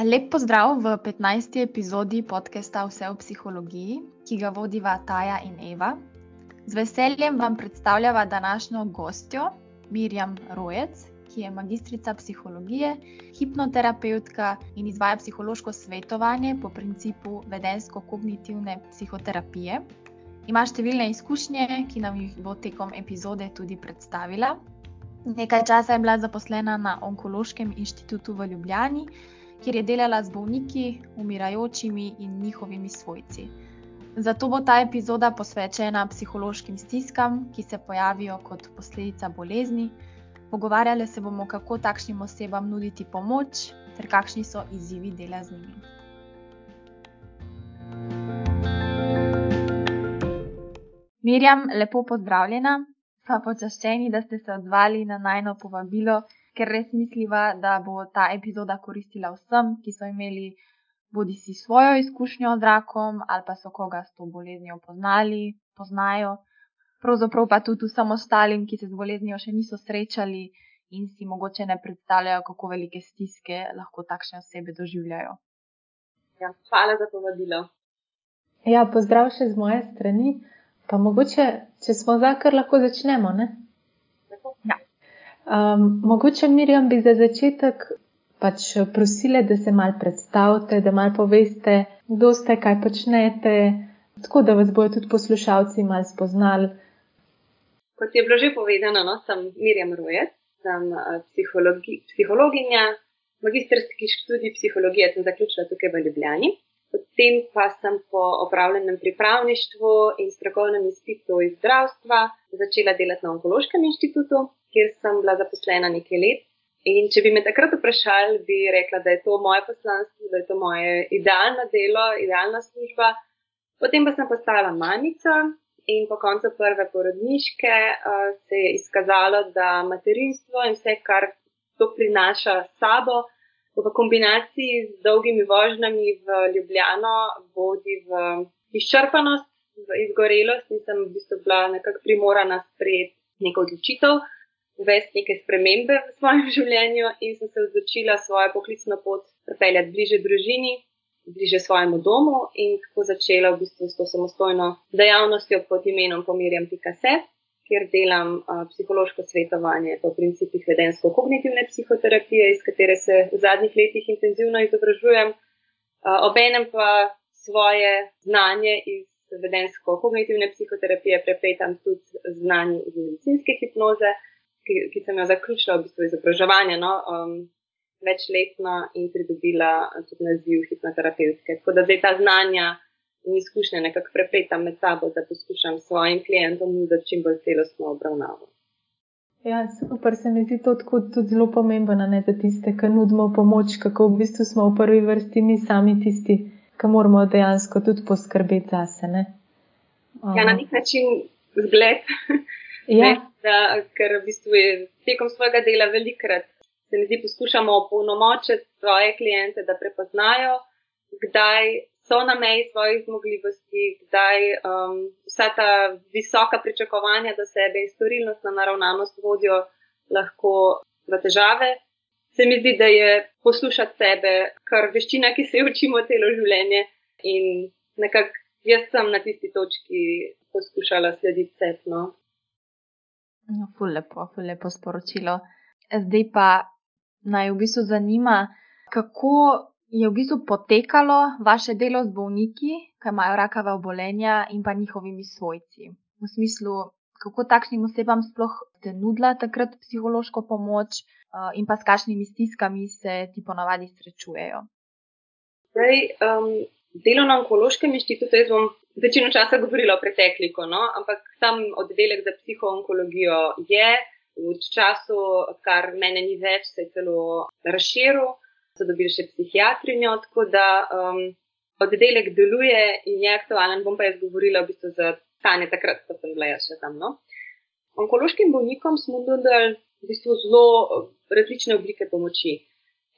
Lep pozdrav v 15. epizodi podcasta Vse o psihologiji, ki ga vodiva Taja in Eva. Z veseljem vam predstavljava današnjo gostjo, Mirjam Rojec, ki je magistrica psihologije, hipnoterapeutka in izvaja psihološko svetovanje po principu vedensko-kognitivne psihoterapije. Ima številne izkušnje, ki nam jih bo tekom epizode tudi predstavila. Nekaj časa je bila zaposlena na Onkološkem inštitutu v Ljubljani, kjer je delala z bolniki, umirajočimi in njihovimi svojci. Zato bo ta epizoda posvečena psihološkim stiskam, ki se pojavijo kot posledica bolezni. Pogovarjali se bomo, kako takšnim osebam nuditi pomoč, ter kakšni so izzivi dela z njimi. Mirjam, lepo pozdravljena. Sva počaščeni, da ste se odzvali na najno povabilo, ker res misliva, da bo ta epizoda koristila vsem, ki so imeli bodi si svojo izkušnjo z rakom ali pa so koga s to boleznijo poznali, poznajo. Pravzaprav pa tudi vsem ostalim, ki se z boleznijo še niso srečali in si mogoče ne predstavljajo, kako velike stiske lahko takšne osebe doživljajo. Ja, hvala za povabilo. Ja, pozdrav še z moje strani. Pa mogoče, če smo za, kar lahko začnemo. Ja. Um, mogoče, Mirjam, bi za začetek pač prosile, da se mal predstavite, da mal poveste, kdo ste, kaj počnete, tako da vas bodo tudi poslušalci mal spoznali. Kot je bilo že povedano, no, sem Mirjam Rojec, sem uh, psihologi, psihologinja, magistrski študij psihologije sem zaključila tukaj v Ljubljani. Potem pa sem po opravljenem pripravništvu in strokovnem izpitu iz zdravstva začela delati na Onkološkem inštitutu, kjer sem bila zaposlena nekaj let. In če bi me takrat vprašali, bi rekla, da je to moje poslanstvo, da je to moje idealno delo, idealna služba. Potem pa sem postala mamica in po koncu prve porodniške uh, se je izkazalo, da materinstvo in vse, kar to prinaša sabo, v kombinaciji z dolgimi vožnjami v Ljubljano vodi v izčrpanost, v izgorelost in sem v bistvu bila nekako primorana sprejeti neko odločitev, uvesti neke spremembe v svojem življenju in sem se odločila svojo poklicno pot pripeljati bliže družini, bliže svojemu domu in tako začela v bistvu s to samostojno dejavnostjo pod imenom Pomirjam.set kjer delam uh, psihološko svetovanje po principih vedensko-kognitivne psihoterapije, iz katere se v zadnjih letih intenzivno izobražujem, obenem pa svoje znanje iz vedensko-kognitivne psihoterapije prepletam tudi znanje iz medicinske hipnoze, ki, ki sem jo zaključila v bistvu izobraževanje. No, um, Večletno in pridobila tudi naziv hipnoterapevtke. Tako da zdaj ta znanja in izkušnje nekako prepletam med sabo, da poskušam svojim klientom nuditi čim bolj celostno obravnavo. Ja, super, se mi zdi to tudi zelo pomembno ne, za tiste, ki nudimo pomoč, kako v bistvu smo v prvi vrsti mi sami tisti, ki moramo dejansko tudi poskrbeti zase. Um. Ja, na nek način zgled. Ja. ne, da, ker v bistvu je tekom svojega dela velikrat se mi zdi, poskušamo opolnomočiti svoje kliente, da prepoznajo, kdaj so na meji svojih zmogljivosti, kdaj um, vsa ta visoka pričakovanja do sebe in storilnost na naravnanost vodijo lahko v težave. Se mi zdi, da je poslušati sebe, kar veščina, ki se jo učimo celo življenje. In nekako jaz sem na tisti točki poskušala slediti sepno. No, ful lepo, ful lepo sporočilo. Zdaj pa naj v bistvu zanima, kako je v bistvu potekalo vaše delo z bolniki, ki imajo rakava obolenja in pa njihovimi svojci? V smislu, kako takšnim osebam sploh ste nudila takrat psihološko pomoč uh, in pa s kakšnimi stiskami se ti ponavadi srečujejo? Zdaj, um, delo na onkološkem inštitutu, jaz bom večino časa govorila o pretekliku, no? ampak tam oddelek za psihoonkologijo je. V času, kar mene ni več, se je celo razširil so dobili še psihiatrinjo, tako da um, oddelek deluje in je aktualen. Bom pa jaz govorila v bistvu za stanje takrat, ko sem bila jaz še tam. No? Onkološkim bolnikom smo nudili v bistvu zelo različne oblike pomoči.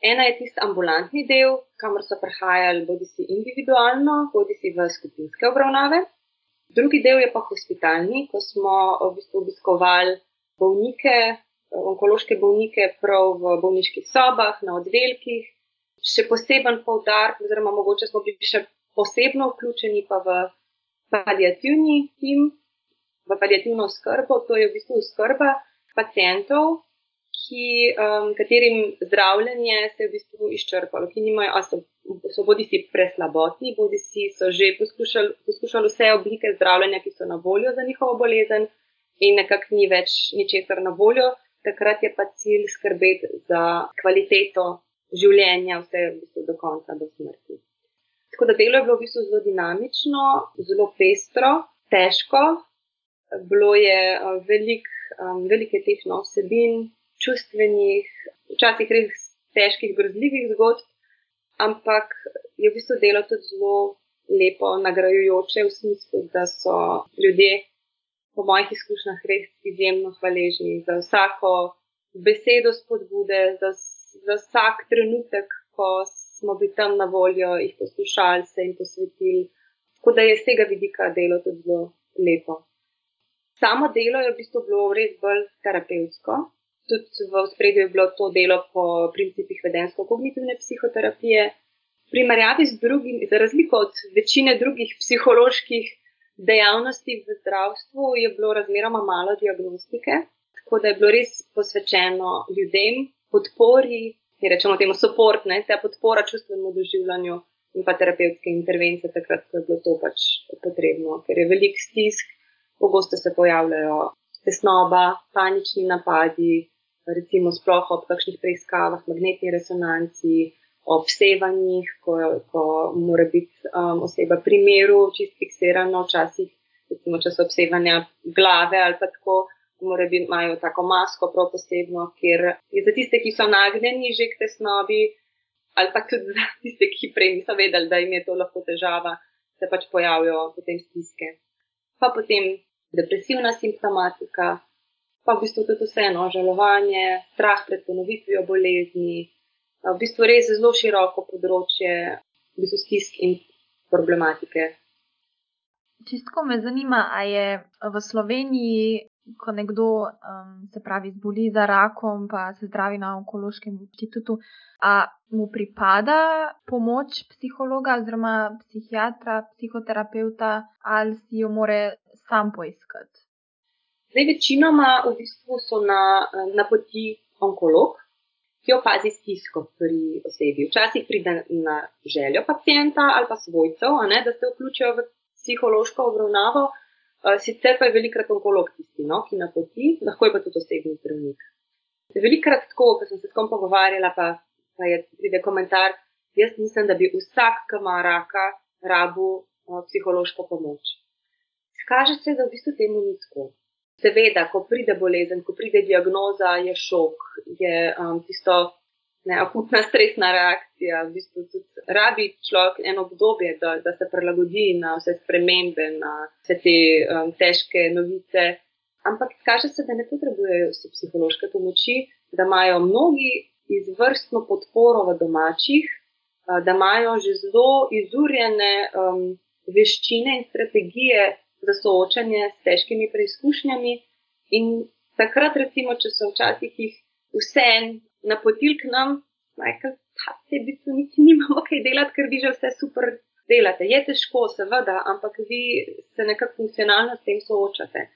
Ena je tisti ambulantni del, kamor so prihajali bodi si individualno, bodi si v skupinske obravnave. Drugi del je pa hospitalni, ko smo v bistvu obiskovali bolnike, onkološke bolnike prav v bolniških sobah, na oddelkih, še poseben poudarek, oziroma mogoče smo bili še posebno vključeni pa v palijativni tim, v palijativno skrbo, to je v bistvu skrba pacijentov, ki, um, katerim zdravljenje se je v bistvu izčrpalo, ki nimajo, so, so bodi si preslabotni, bodi si so že poskušali, poskušali vse oblike zdravljenja, ki so na voljo za njihovo bolezen in nekako ni več ničesar na voljo, takrat je pa cilj skrbeti za kvaliteto življenja, vse v bistvu do konca, do smrti. Tako da delo je bilo v bistvu zelo dinamično, zelo pestro, težko. Bilo je uh, velik, um, velike teh no, vsebin, čustvenih, včasih res težkih, grozljivih zgodb, ampak je v bistvu delo tudi zelo lepo, nagrajujoče v smislu, da so ljudje, po mojih izkušnjah, res izjemno hvaležni za vsako besedo spodbude, za, za vsak trenutek, ko smo bili tam na voljo, jih poslušali se in posvetili. Tako da je z tega vidika delo tudi zelo lepo. Samo delo je v bistvu bilo res bolj terapevtsko, tudi v spredju je bilo to delo po principih vedensko-kognitivne psihoterapije. V primerjavi z drugim, za razliko od večine drugih psiholoških dejavnosti v zdravstvu, je bilo razmeroma malo diagnostike, tako da je bilo res posvečeno ljudem, podpori, ki rečemo temu soportne, ta podpora čustvenemu doživljanju in pa terapevtske intervencije, takrat, ko je bilo to pač potrebno, ker je velik stisk, pogosto se pojavljajo tesnoba, panični napadi, recimo sploh ob kakšnih preiskavah, magnetni resonanci, ob sevanjih, ko, ko mora biti um, oseba pri miru, čist fiksirana, včasih, recimo, če so obsevanja glave ali pa tako, mora biti, imajo tako masko prav posebno, ker je za tiste, ki so nagnjeni že k tesnobi, ali pa tudi za tiste, ki prej niso vedeli, da jim je to lahko težava, se pač pojavijo potem stiske. Pa potem depresivna simptomatika, pa v bistvu tudi vseeno žalovanje, strah pred ponovitvijo bolezni, v bistvu res zelo široko področje v bistvu stisk in problematike. Čistko me zanima, a je v Sloveniji, ko nekdo um, se pravi zboli za rakom, pa se zdravi na onkološkem inštitutu, a mu pripada pomoč psihologa oziroma psihiatra, psihoterapeuta ali si jo more sam poiskati? Zdaj, večinoma v bistvu so na, na poti onkolog, ki opazi stisko pri osebi. Včasih pride na željo pacijenta ali pa svojcev, ne, da se vključijo v psihološko obravnavo. Sicer pa je velikrat onkolog tisti, no, ki na poti, lahko je pa tudi osebni zdravnik. Velikrat tako, ko sem se s kom pogovarjala, pa, pa je pride komentar, jaz mislim, da bi vsak, ki ima raka, rabu psihološko pomoč. Skaže se, da v bistvu temu ni tako. Seveda, ko pride bolezen, ko pride diagnoza, je šok, je um, tisto ne, akutna stresna reakcija. V bistvu tudi rabi človek eno obdobje, da, da se prilagodi na vse spremembe, na vse te um, težke novice. Ampak kaže se, da ne potrebujejo vse psihološke pomoči, da imajo mnogi izvrstno podporo v domačih, uh, da imajo že zelo izurjene um, veščine in strategije za soočanje s težkimi preizkušnjami. In takrat, recimo, če so včasih jih vse napotili k nam, rekel, da se v bistvu niti nimamo kaj delati, ker vi že vse super delate. Je težko, seveda, ampak vi se nekako funkcionalno s tem soočate.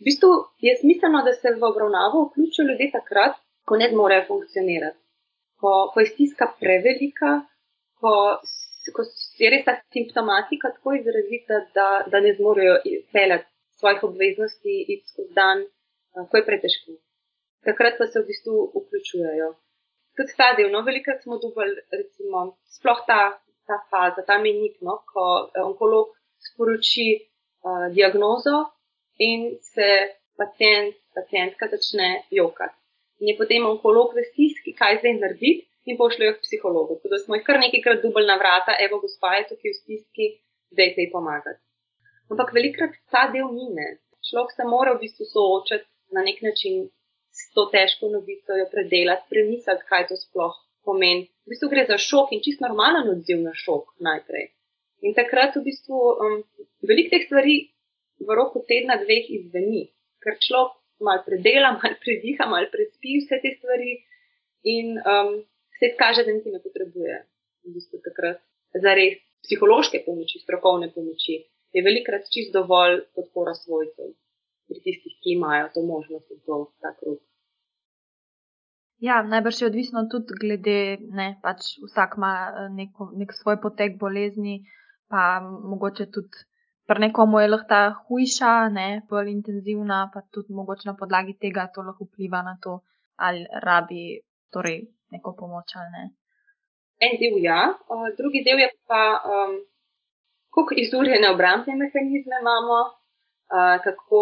V bistvu je smiselno, da se v obravnavo vključijo ljudje takrat, ko ne zmorejo funkcionirati. Ko, ko je stiska prevelika, ko ko je res ta simptomatika tako izrazita, da, da ne zmorejo izpeljati svojih obveznosti in skozi dan, ko je pretežko. Takrat pa se v bistvu vključujejo. Tudi ta del, no, velikrat smo dubali, recimo, sploh ta, ta faza, ta menik, no, ko onkolog sporoči uh, diagnozo in se pacijent, pacijentka začne jokati. In je potem onkolog v stiski, kaj zdaj narediti, in pošljajo k psihologu. Tako da smo jih kar nekajkrat dubali na vrata, evo, gospa je tukaj v stiski, zdaj te pomagati. Ampak velikrat ta del mine. Človek se mora v bistvu soočati na nek način s to težko novico, jo predelati, premisliti, kaj to sploh pomeni. V bistvu gre za šok in čist normalen odziv na šok najprej. In takrat v bistvu um, veliko teh stvari v roku tedna, dveh izveni, ker človek malo predela, malo prediha, malo prespi vse te stvari in um, se izkaže, da niti ne potrebuje v bistvu takrat za res psihološke pomoči, strokovne pomoči, je velikrat čist dovolj podpora svojcev pri tistih, ki imajo to možnost in to ta krug. Ja, najbrž je odvisno tudi glede, ne, pač vsak ima eh, neko, nek svoj potek bolezni, pa mogoče tudi pri nekomu je lahko ta hujša, ne, bolj intenzivna, pa tudi mogoče na podlagi tega to lahko vpliva na to, ali rabi torej neko pomoč ali ne. En del ja, uh, drugi del je pa, um, koliko izurjene obrambne mehanizme imamo, kako,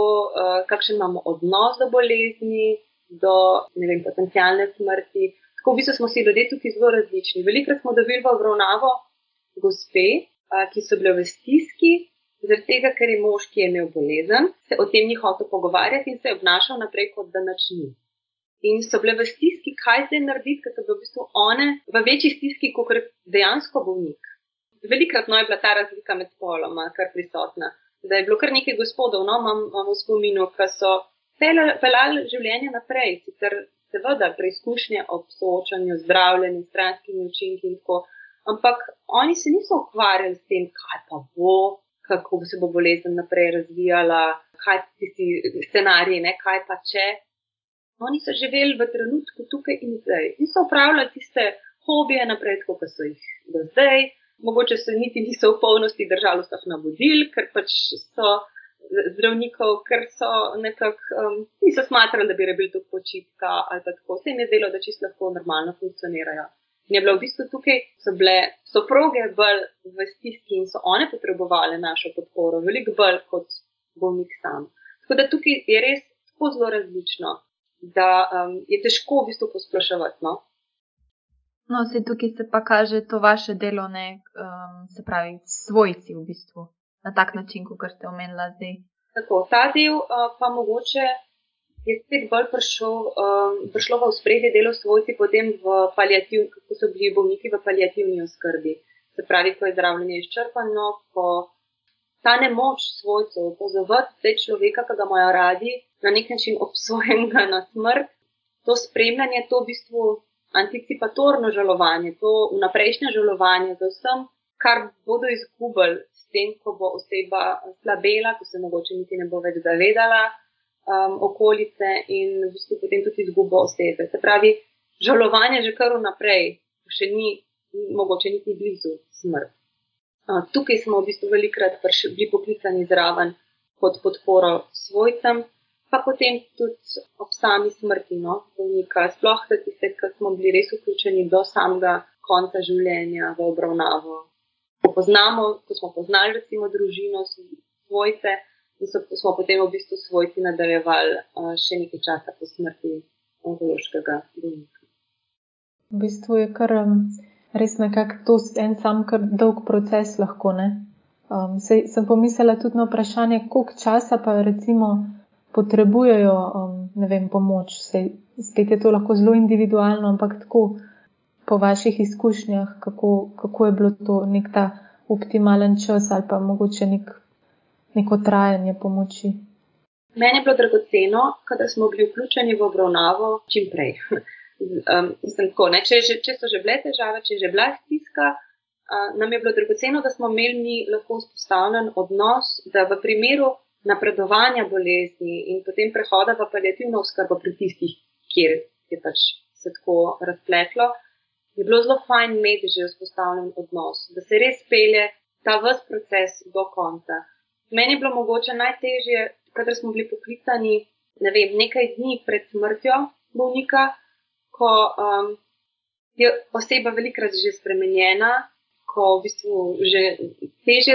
kakšen imamo odnos do bolezni, do vem, potencijalne smrti. Tako v bistvu smo si ljudje tukaj zelo različni. Velikrat smo dobili v obravnavo gospe, ki so bile v stiski, zaradi tega, ker je mož, ki je imel bolezen, se o tem ni hotel pogovarjati in se je obnašal naprej, kot da nič ni. In so bile v stiski, kaj je narediti, ker so bile v bistvu one v večji stiski, kot dejansko bolnik. Velikrat no je bila ta razlika med spoloma kar prisotna da je bilo kar nekaj gospodov, no, imam, imam v spominu, ki so pelali življenje naprej, sicer seveda preizkušnje ob soočanju z zdravljenjem, stranskimi učinki in tako. Ampak oni se niso ukvarjali s tem, kaj pa bo, kako se bo bolezen naprej razvijala, kaj ti scenariji, ne, kaj pa če. Oni so živeli v trenutku tukaj in zdaj in so upravljali tiste hobije naprej, kot so jih do zdaj, mogoče se niti niso v polnosti držali vseh navodil, ker pač so zdravnikov, ker so nekako um, niso smatrali, da bi rebili to počitka ali tako. Se jim je zdelo, da čisto lahko normalno funkcionirajo. In je bilo v bistvu tukaj, so bile soproge bolj v stiski in so one potrebovali našo podporo, veliko bolj kot bolnik sam. Tako da tukaj je res tako zelo različno, da um, je težko v bistvu posploševati. No? No, se tukaj se pa kaže to vaše delo, ne, um, se pravi, svojci v bistvu, na tak način, kot ste omenili zdaj. Tako, ta del uh, pa mogoče je spet bolj prišel, um, prišlo v spredje delo svojci, potem v paliativ, kako so bili bolniki v paliativni oskrbi. Se pravi, ko je zdravljenje izčrpano, ko ta nemoč svojcev pozovati te človeka, ki ga imajo radi, na nek način obsojenega na smrt, to spremljanje, to v bistvu anticipatorno žalovanje, to vnaprejšnje žalovanje za vsem, kar bodo izgubili s tem, ko bo oseba slabela, ko se mogoče niti ne bo več zavedala um, okolice in v bistvu potem tudi izgubo osebe. Se pravi, žalovanje že kar vnaprej, še ni mogoče niti blizu smrt. Tukaj smo v bistvu velikrat bili poklicani zraven kot podporo svojcem, pa potem tudi ob sami smrti no, bolnika, sploh za tiste, ki smo bili res vključeni do samega konca življenja v obravnavo. Ko, poznamo, ko smo poznali recimo družino, svojce in so, smo potem v bistvu svojci nadaljevali še nekaj časa po smrti onkološkega bolnika. V bistvu je kar um, res nekako to en sam kar dolg proces lahko, ne? Um, sej, sem pomislila tudi na vprašanje, koliko časa pa recimo potrebujejo um, vem, pomoč. Sej, spet je to lahko zelo individualno, ampak tako po vaših izkušnjah, kako, kako je bilo to nek ta optimalen čas ali pa mogoče nek, neko trajanje pomoči. Meni je bilo dragoceno, da smo bili vključeni v obravnavo čim prej. Um, tako, če, če so že bile težave, če je že bila stiska, uh, nam je bilo dragoceno, da smo imeli lahko vzpostavljen odnos, da v primeru napredovanja bolezni in potem prehoda v palijativno oskrbo pri tistih, kjer je pač se tako razpletlo, je bilo zelo fajn imeti že vzpostavljen odnos, da se res pelje ta vse proces do konca. Meni je bilo mogoče najtežje, kadar smo bili poklicani ne vem, nekaj dni pred smrtjo bolnika, ko um, je oseba velikrat že spremenjena, ko v bistvu že teže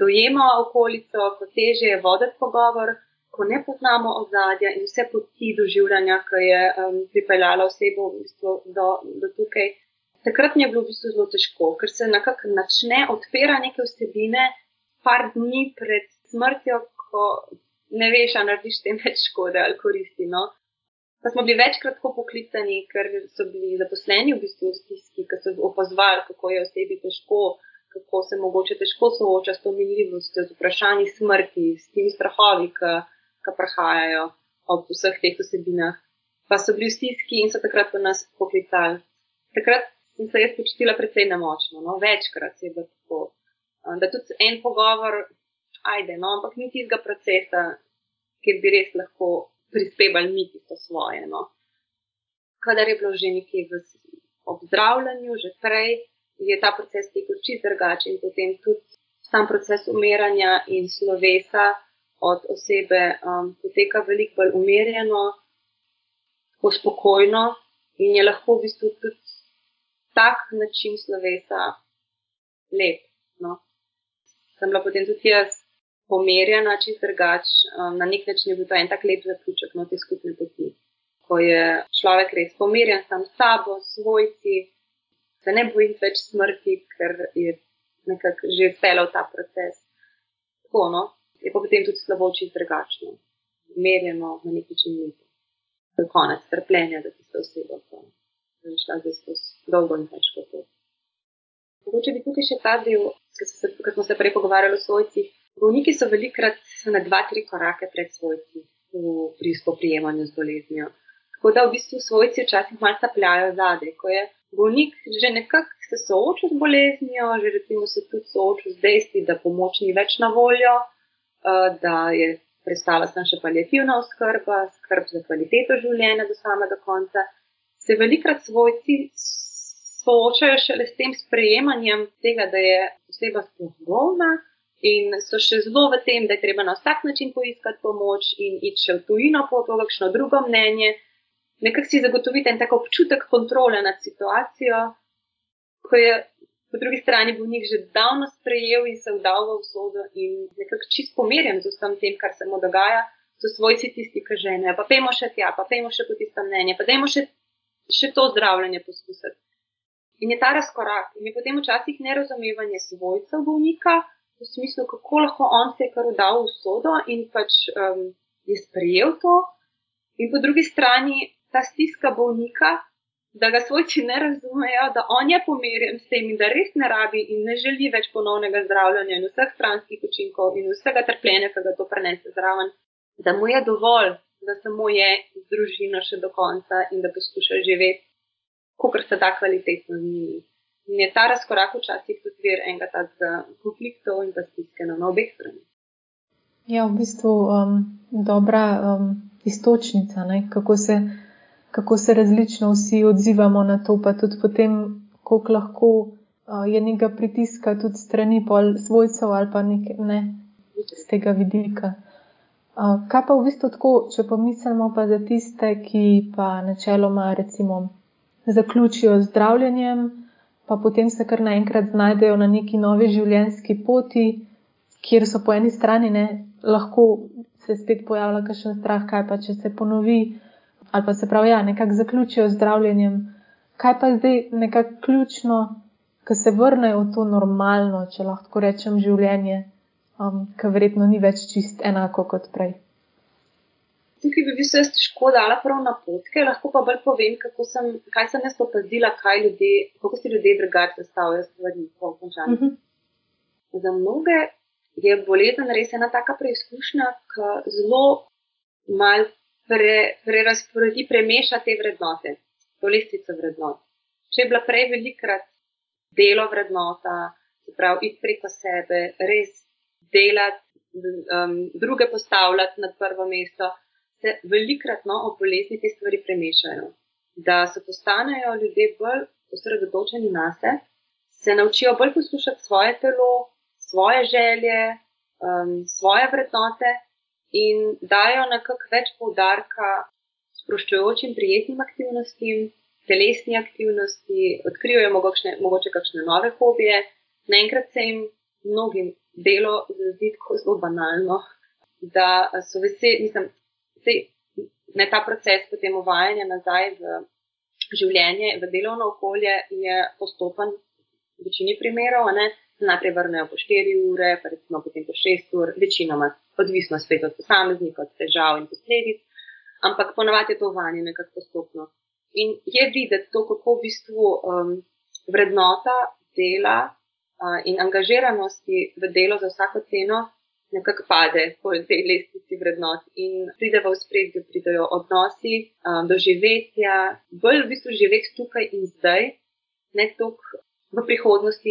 dojema okolico, ko teže je voditi pogovor, ko ne poznamo ozadja in vse poti doživljanja, ki je um, pripeljala osebo v bistvu do, do tukaj. Takrat mi je bilo v bistvu zelo težko, ker se nekako začne odpirati neke vsebine, par dni pred smrtjo, ko ne veš, ali narediš tem več škode ali koristi. No? Pa smo bili večkrat poklicani, ker so bili zaposleni v bistvu v stiski, ki so opazovali, kako je osebi težko kako se mogoče težko sooča s to minljivostjo, z vprašanji smrti, s temi strahovi, ki prihajajo ob vseh teh osebinah. Pa so bili v stiski in so takrat v nas poklicali. takrat sem se jaz počutila precej nemočno, no, večkrat je bilo tako. Da tudi en pogovor, ajde, no, ampak ni tistega procesa, kjer bi res lahko prispevali mi tisto svoje. No. Kadar je bilo že nekje v obzdravljanju, že prej, je ta proces tekel čist drugačen in potem tudi sam proces umiranja in slovesa od osebe um, poteka veliko bolj umirjeno, tako spokojno in je lahko v bistvu tudi tak način slovesa lep. No. Sem bila potem tudi jaz pomerjena, čist drugač. Um, na nek način je bil to en tak lep zaključek na te skupne poti, ko je človek res pomerjen sam s sabo, svojci, se ne boji več smrti, ker je nekako že speljal ta proces. Tako, no. Je pa potem tudi slabo čist drugačno, merjeno na nek način lepo. To je konec trpljenja za tisto osebo in šla zdaj skozi dolgo in težko pot. Mogoče bi tukaj še ta del, ker smo se prej pogovarjali o svojcih. Bolniki so velikrat na dva, tri korake pred svojci pri spoprijemanju z boleznijo. Tako da v bistvu svojci včasih malo tapljajo zadaj, ko je bolnik že nekako se soočil z boleznijo, že recimo se tudi soočil z dejstvi, da pomoč ni več na voljo, eh, da je prestala sem še paljativna oskrba, skrb za kvaliteto življenja do samega konca se velikrat svojci soočajo šele s tem sprejemanjem tega, da je oseba sploh bolna in so še zelo v tem, da je treba na vsak način poiskati pomoč in iti v tujino po to, kakšno drugo mnenje. Nekako si zagotovite en tak občutek kontrole nad situacijo, ko je po drugi strani bolnik že davno sprejel in se vdal v usodo in nekako čist pomerjen z vsem tem, kar se mu dogaja, so svojci tisti, ki žene. Pa pejmo še tja, pa pejmo še po tisto mnenje, pa dajmo še še to zdravljenje poskusiti. In je ta razkorak, in je potem včasih nerazumevanje svojcev bolnika, v smislu, kako lahko on se je kar vdal v sodo in pač um, je sprejel to, in po drugi strani ta stiska bolnika, da ga svojci ne razumejo, da on je pomirjen s tem in da res ne rabi in ne želi več ponovnega zdravljenja in vseh stranskih učinkov in vsega trpljenja, ki ga to prenese zraven, da mu je dovolj, da samo je z družino še do konca in da poskuša živeti, kot se da kvalitetno z njimi. In je ta razkorak včasih tudi vir enega takega konfliktov in pa stiske na obeh stranih. Ja, v bistvu um, dobra um, istočnica, ne? kako se, kako se različno vsi odzivamo na to, pa tudi potem, koliko lahko uh, je nekega pritiska tudi strani pol svojcev ali pa nek, ne, z tega vidika. Kaj pa v bistvu tako, če pomislimo pa za tiste, ki pa načeloma recimo zaključijo zdravljenjem, pa potem se kar naenkrat znajdejo na neki novi življenjski poti, kjer so po eni strani ne, lahko se spet pojavlja kakšen strah, kaj pa če se ponovi, ali pa se pravi, ja, nekako zaključijo z zdravljenjem. Kaj pa zdaj nekako ključno, ko se vrnejo v to normalno, če lahko rečem, življenje, um, ki verjetno ni več čist enako kot prej. Tukaj bi se jaz težko dala prav na potke, lahko pa bolj povem, sem, kaj sem jaz opazila, kako si ljudje drugače zastavljajo stvari po končanju. Uh mhm. -huh. Za mnoge je bolezen res ena taka preizkušnja, ki zelo mal prerasporedi, pre premeša te vrednote, to lestvico vrednot. Če je bila prej velikrat delo vrednota, se pravi, iti preko sebe, res delati, um, druge postavljati na prvo mesto, se velikrat no, ob bolezni te stvari premešajo. Da se postanejo ljudje bolj osredotočeni na sebe, se naučijo bolj poslušati svoje telo, svoje želje, um, svoje vrednote in dajo nekako več poudarka sproščujočim, prijetnim aktivnostim. Telesni aktivnosti, odkrijajo mogoče, mogoče kakšne nove hobije, naenkrat se jim mnogim delo zdi tako zelo banalno, da so veseli, mislim, da ta proces potem uvajanja nazaj v življenje, v delovno okolje je postopen v večini primerov. Ne? Najprej vrnejo po 4 ure, pa recimo potem po 6 ur, večinoma odvisno spet od posameznika, od težav in posledic, ampak ponavadi je to uvajanje nekako postopno. In je videti to, kako v bistvu um, vrednota dela in angažiranosti v delo za vsako ceno nekako pade po tej lestvici vrednot in pride v spredje, pridejo odnosi, doživetja, bolj v bistvu živeti tukaj in zdaj, ne toliko v prihodnosti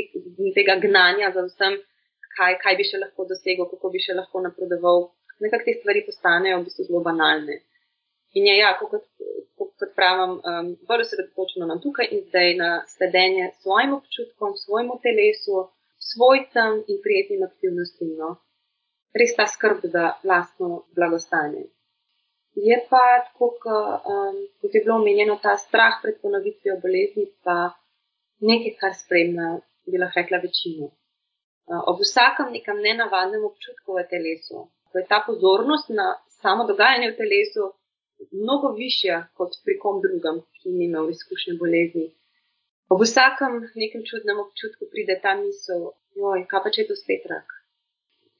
tega gnanja za vsem, kaj, kaj bi še lahko dosegel, kako bi še lahko napredoval. Nekako te stvari postanejo v bistvu zelo banalne. In je, ja, kot, kot, kot pravim, um, bolj osredotočeno na tukaj in zdaj na sledenje svojim občutkom, svojemu telesu, svojcem in prijetnim aktivnostim. No. Res ta skrb za vlastno blagostanje. Je pa, tako, um, kot je bilo omenjeno, ta strah pred ponovitvijo bolezni, pa nekaj, kar spremlja, bi lahko rekla, večino. Uh, ob vsakem nekem nenavadnem občutku v telesu, ko je ta pozornost na samo dogajanje v telesu mnogo višja kot pri kom drugem, ki ni imel izkušnje bolezni. Ob vsakem nekem čudnem občutku pride ta misel, joj, kaj pa če je to spet rak.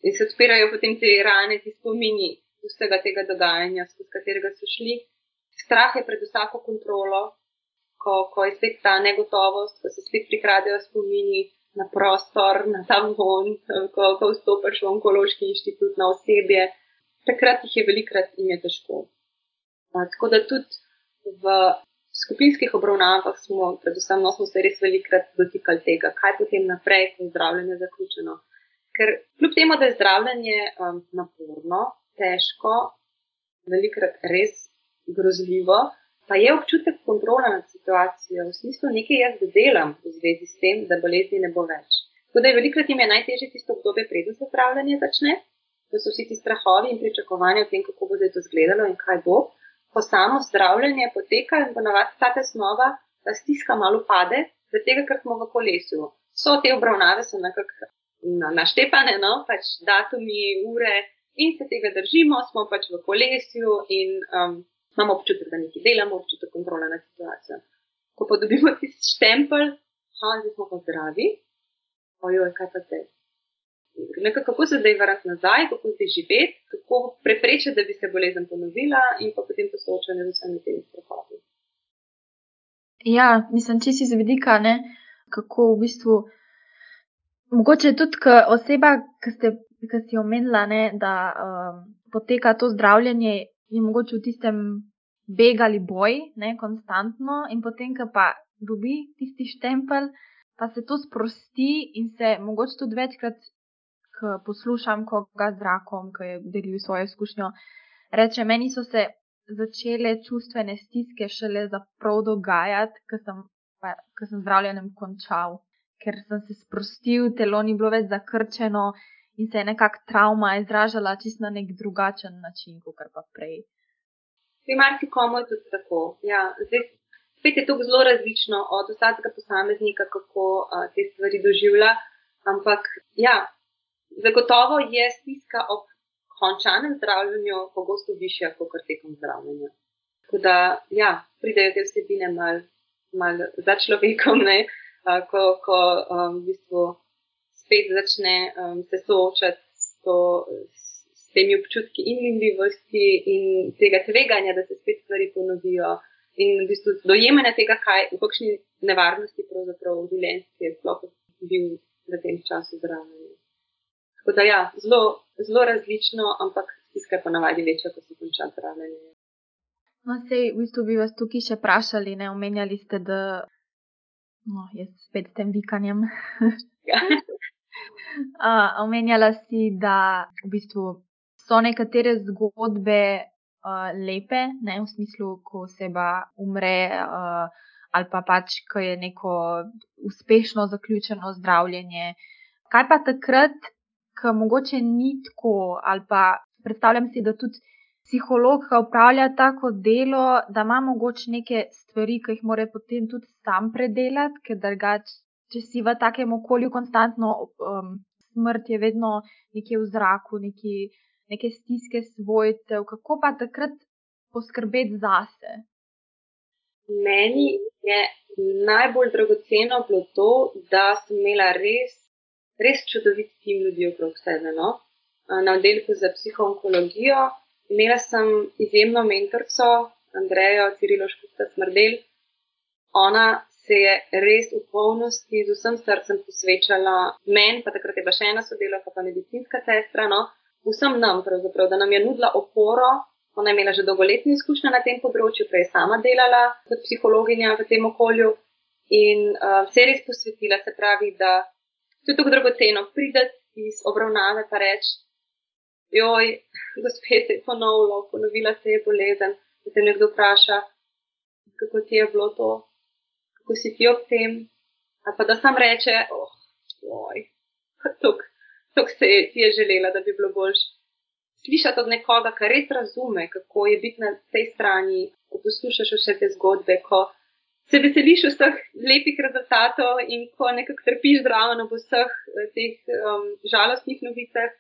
In se odpirajo potem te rane, ti spomini vsega tega dogajanja, skozi katerega so šli. Strah je pred vsako kontrolo, ko, ko je spet ta negotovost, ko se spet prikradejo spomini na prostor, na ta von, ko, ko vstopiš v onkološki inštitut, na osebje. Takrat jih je velikrat in je težko. Tako da tudi v skupinskih obravnavah smo, predvsem, no, smo se res velikrat dotikali tega, kaj potem naprej, ko je zdravljenje zaključeno. Ker kljub temu, da je zdravljenje um, naporno, težko, velikrat res grozljivo, pa je občutek kontrole nad situacijo, v smislu nekaj jaz delam v zvezi s tem, da bolezni ne bo več. Tako da je velikrat jim je najtežje tisto obdobje, preden se zdravljenje začne, da so vsi ti strahovi in pričakovanja o tem, kako bo zdaj to izgledalo in kaj bo ko samo zdravljenje poteka in ponovadi ta tesnova, da stiska malo pade, zato ker smo v kolesu. So te obravnave so nekako naštepane, no, pač datumi, ure in se tega držimo, smo pač v kolesu in um, imamo občutek, da nekaj delamo, občutek kontrole nad situacijo. Ko pa dobimo tisti štempel, ha, zdaj smo pa zdravi, ojoj, kaj pa zdaj? nekako, kako se zdaj vrniti nazaj, kako se živeti, kako preprečiti, da bi se bolezen ponovila in pa potem to soočanje z vsemi temi strahovi. Ja, mislim, če si z vidika, ne, kako v bistvu. Mogoče tudi oseba, ki ste, si omenila, ne, da um, poteka to zdravljenje, je mogoče v tistem beg ali boj, ne, konstantno, in potem, ko pa dobi tisti štempel, pa se to sprosti in se mogoče tudi večkrat poslušam koga z rakom, ki je delil svojo izkušnjo. Reče, meni so se začele čustvene stiske šele zaprav dogajati, ker sem, sem zdravljenjem končal, ker sem se sprostil, telo ni bilo več zakrčeno in se je nekako travma izražala čisto na nek drugačen način, kot pa prej. Pri marsikomu je tudi tako. Ja, zdaj, spet je to zelo različno od vsakega posameznika, kako a, te stvari doživlja. Ampak ja, Zagotovo je stiska ob končanem zdravljenju pogosto višja kot tekom zdravljenja. Tako da, ja, pridejo te vsebine mal, mal za človekom, ne, ko, ko um, v bistvu spet začne um, se soočati s, to, s temi občutki in minljivosti in tega tveganja, da se spet stvari ponovijo. In v bistvu dojemanje tega, kaj, v kakšni nevarnosti pravzaprav v življenjstvu je sploh bil v tem času zdravljenja. Tako da, ja, zelo, zelo različno, ampak stiska je ponavadi večja, ko se konča zdravljenje. No, sej, v bistvu bi vas tukaj še vprašali, ne omenjali ste, da no, je spet s tem vikanjem. Uh, omenjala si, da v bistvu so nekatere zgodbe uh, lepe, ne v smislu, ko oseba umre. Uh, Ali pa pač, ko je neko uspešno zaključeno zdravljenje. Kaj pa takrat, ki mogoče ni tako, ali pa predstavljam si, da tudi psiholog, ki upravlja tako delo, da ima mogoče neke stvari, ki jih mora potem tudi sam predelati, ker drugače, če si v takem okolju konstantno, um, smrt je vedno nekje v zraku, neki, neke stiske svojcev, kako pa takrat poskrbeti zase. Meni je najbolj dragoceno bilo to, da sem imela res res čudovit tim ljudi okrog sebe. No? Na oddelku za psihoonkologijo imela sem izjemno mentorico, Andrejo Ciriloško Smrdel. Ona se je res v polnosti z vsem srcem posvečala meni, pa takrat je bila še ena sodelovka, pa medicinska sestra, no? vsem nam, da nam je nudila oporo. Ona je imela že dolgoletne izkušnje na tem področju, prej sama delala kot psihologinja v tem okolju in uh, se je res posvetila, se pravi, da je to dragoceno prideti iz obravnave pa reči, joj, gospe se je ponovilo, ponovila se je bolezen, da te nekdo vpraša, kako ti je bilo to, kako si ti ob tem, ali pa da sam reče, oh, joj, tok se je, ti je želela, da bi bilo boljše. Slišati od nekoga, ki res razume, kako je biti na tej strani, ko poslušaš vse te zgodbe, ko se veseliš vseh lepih rezultatov in ko nekako trpiš zraven ob vseh eh, teh um, žalostnih novicah.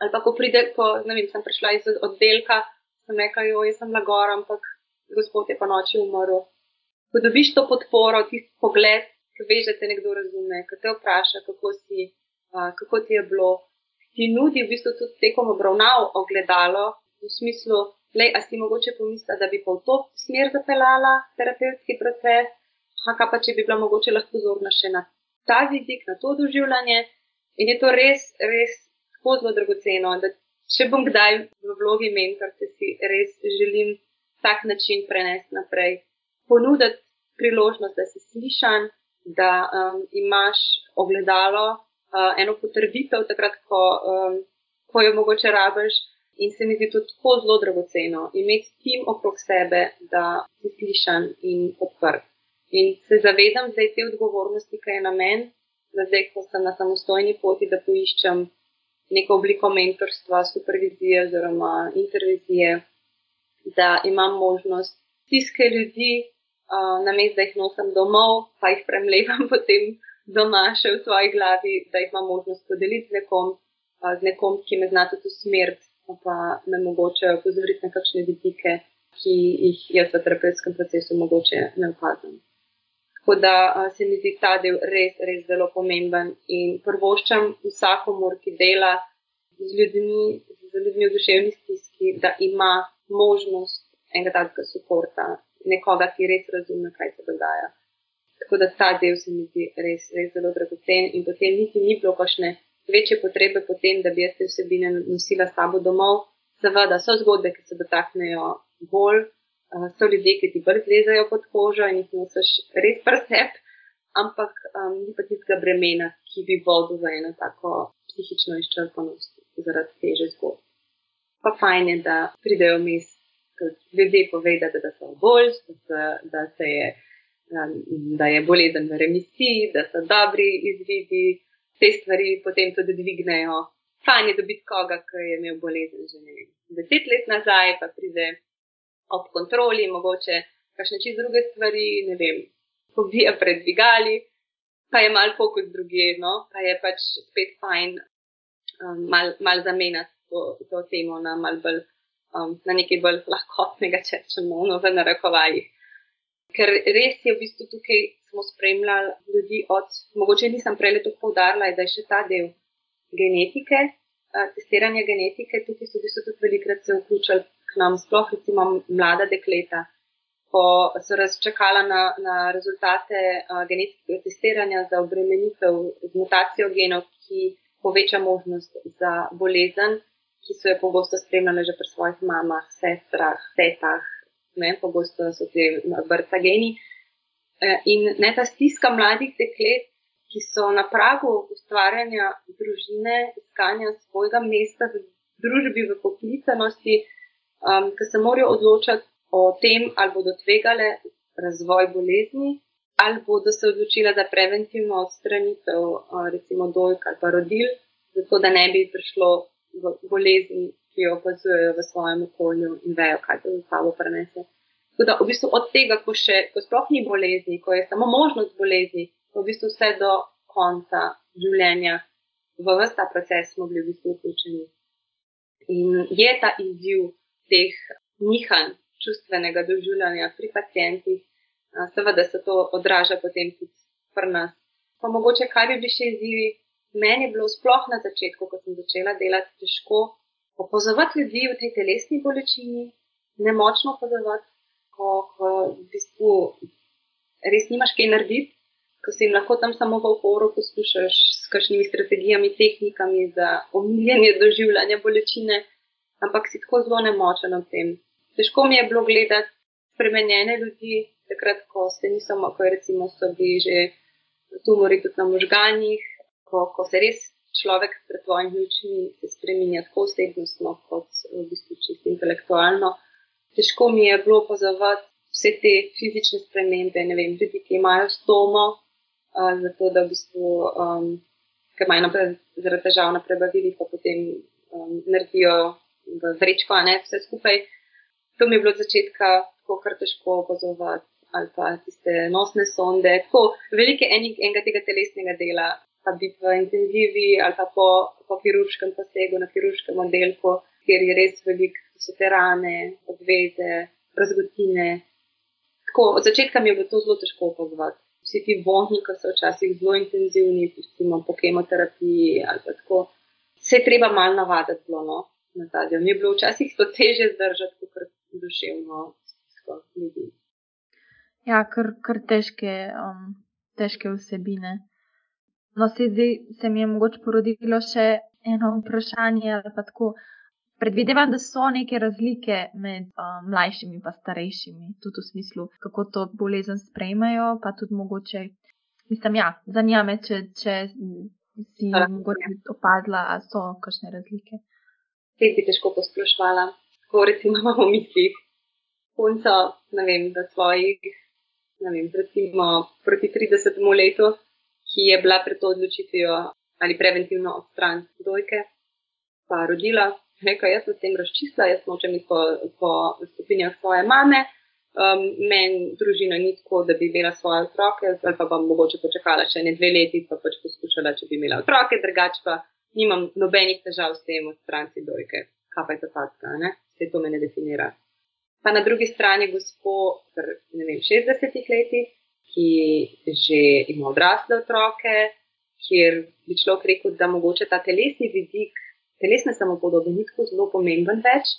Ali pa ko pride, ko vem, sem prišla iz oddelka, sem rekla, jo, jaz sem lagor, ampak gospod je pa noči umrl. Ko dobiš to podporo, tisti pogled, ki veš, da te nekdo razume, ki te vpraša, kako si, uh, kako ti je bilo, ti nudi v bistvu tudi tekom obravnav ogledalo v smislu, le, a si mogoče pomisla, da bi pa v to smer zapeljala terapevtski proces, a pa če bi bila mogoče lahko zorna še na ta vidik, na to doživljanje. In je to res, res tako zelo dragoceno, da če bom kdaj v vlogi mentorce, si res želim tak način prenesti naprej. Ponuditi priložnost, da si slišan, da um, imaš ogledalo, uh, eno potrditev, takrat, ko, um, ko jo mogoče rabiš, In se mi zdi to tako zelo dragoceno, imeti tim okrog sebe, da si slišan in odprt. In se zavedam zdaj te odgovornosti, ki je na meni, da zdaj, ko sem na samostojni poti, da poiščem neko obliko mentorstva, supervizije oziroma intervizije, da imam možnost stiske ljudi, uh, namesto da jih nosim domov, pa jih premlevam potem doma še v svoji glavi, da jih imam možnost podeliti z nekom, uh, z nekom ki me zna tudi usmeriti pa me mogoče opozoriti na kakšne vidike, ki jih jaz v terapevtskem procesu mogoče ne opazim. Tako da se mi zdi ta del res, res zelo pomemben in prvoščam vsakomor, ki dela z ljudmi, z ljudmi v duševni stiski, da ima možnost enega takega suporta, nekoga, ki res razume, kaj se dogaja. Tako da ta del se mi zdi res, res zelo dragocen in potem niti ni bilo kašne večje potrebe po tem, da bi jaz te vsebine nosila s sabo domov. Seveda so zgodbe, ki se dotaknejo bolj, uh, so ljudje, ki ti bolj zlezajo pod kožo in jih nosiš res presep, ampak um, ni pa tistega bremena, ki bi vodil v eno tako psihično izčrpanost zaradi teže zgodb. Pa fajn je, da pridejo mis, ljudje povedati, da so bolj, da, da, je, da je bolezen v remisiji, da so dobri izvidi te stvari potem tudi dvignejo. Fajn je dobiti koga, ki je imel bolezen že vem, deset let nazaj, pa pride ob kontroli, mogoče kakšne čist druge stvari, ne vem, pobija pred dvigali, pa je mal fokus druge, no, pa je pač spet fajn um, mal, mal zamenjati to, to temo na mal bolj. Um, na nekaj bolj lahkotnega, če rečemo, no, v narekovajih. Ker res je v bistvu tukaj smo spremljali ljudi od, mogoče nisem prej to poudarila, da je še ta del genetike, testiranja genetike, tukaj so v bistvu tudi velikrat se vključili nam, sploh recimo mlada dekleta, ko so razčakala na, na rezultate genetskega testiranja za obremenitev z mutacijo genov, ki poveča možnost za bolezen, ki so jo pogosto spremljali že pri svojih mamah, sestrah, tetah, ne, pogosto so te vrsta geni. Eh, in ne ta stiska mladih deklet, ki so na pragu ustvarjanja družine, iskanja svojega mesta v družbi, v poklicanosti, um, ki se morajo odločati o tem, ali bodo tvegale razvoj bolezni, ali bodo se odločile za preventivno odstranitev, uh, recimo dojk ali pa rodil, zato da ne bi prišlo v bolezni, ki jo opazujejo v svojem okolju in vejo, kaj to za sabo prenese. Tako da v bistvu od tega, ko, še, ko sploh ni bolezni, ko je samo možnost bolezni, v bistvu vse do konca življenja, v vse ta proces smo bili v bistvu vključeni. In je ta izziv teh nihanj čustvenega doživljanja pri pacijentih, seveda se to odraža potem tudi pri nas. Pa mogoče, kaj bi bili še izzivi, meni je bilo sploh na začetku, ko sem začela delati, težko opozoriti ljudi v tej telesni bolečini, nemočno opozoriti ko, ko v bistvu res nimaš kaj narediti, ko si jim lahko tam samo v oporu poskušaš s kakšnimi strategijami, tehnikami za omiljenje doživljanja bolečine, ampak si tako zelo nemočen ob tem. Težko mi je bilo gledati spremenjene ljudi, takrat, ko se niso, ko je recimo so bili že tumori tudi na možganjih, ko, ko se res človek pred tvojimi očmi se spremenja tako osebnostno, kot v bistvu čisto intelektualno. Težko mi je bilo opazovati vse te fizične spremembe, ne vem, ljudi, ki imajo stomo, uh, zato da v bistvu, um, ker imajo zaradi težav na prebavili, pa potem um, naredijo v vrečko, ne vse skupaj. To mi je bilo od začetka tako kar težko opazovati. Ali pa tiste nosne sonde, tako velike enega tega telesnega dela, pa biti v intenzivi ali pa po, po kirurškem posegu na kirurškem oddelku, kjer je res veliko, so te rane, obveze, razgotine. Tako, od začetka mi je bilo to zelo težko opazovati. Vsi ti vonji, ki so včasih zelo intenzivni, recimo po kemoterapiji ali pa tako, se je treba malo navaditi bilo, no, na ta del. Mi je bilo včasih to teže zdržati, kot duševno stisko ljudi. Ja, kar, kar težke, um, težke vsebine. No, se zdaj se mi je mogoče porodilo še eno vprašanje. Predvidevam, da so neke razlike med uh, mlajšimi in starejšimi, tudi v smislu, kako to bolezen sprejmejo. Pa tudi mogoče, mislim, ja, zanima me, če, če si mogoče opazila, da so kakšne razlike. Te bi težko posplošvala. Ko recimo imamo v mislih punco, ne vem, da svojih, ne vem, recimo proti 30 letu ki je bila pred to odločitvijo ali preventivno odstraniti dojke, pa rodila, rekel, jaz sem s tem razčistila, jaz nočem iti po, po stopinjah svoje mame. Um, Meni družina ni tako, da bi imela svoje otroke, ali pa bom mogoče počakala še ne dve leti, pa pač poskušala, če bi imela otroke, drugače pa nimam nobenih težav s tem odstraniti dojke. Kaj pa je to patka, ne? Vse to me ne definira. Pa na drugi strani gospod, ne vem, 60 letih, ki že ima odrasle otroke, kjer bi človek rekel, da mogoče ta telesni vidik, telesne samopodobe ni tako zelo pomemben več,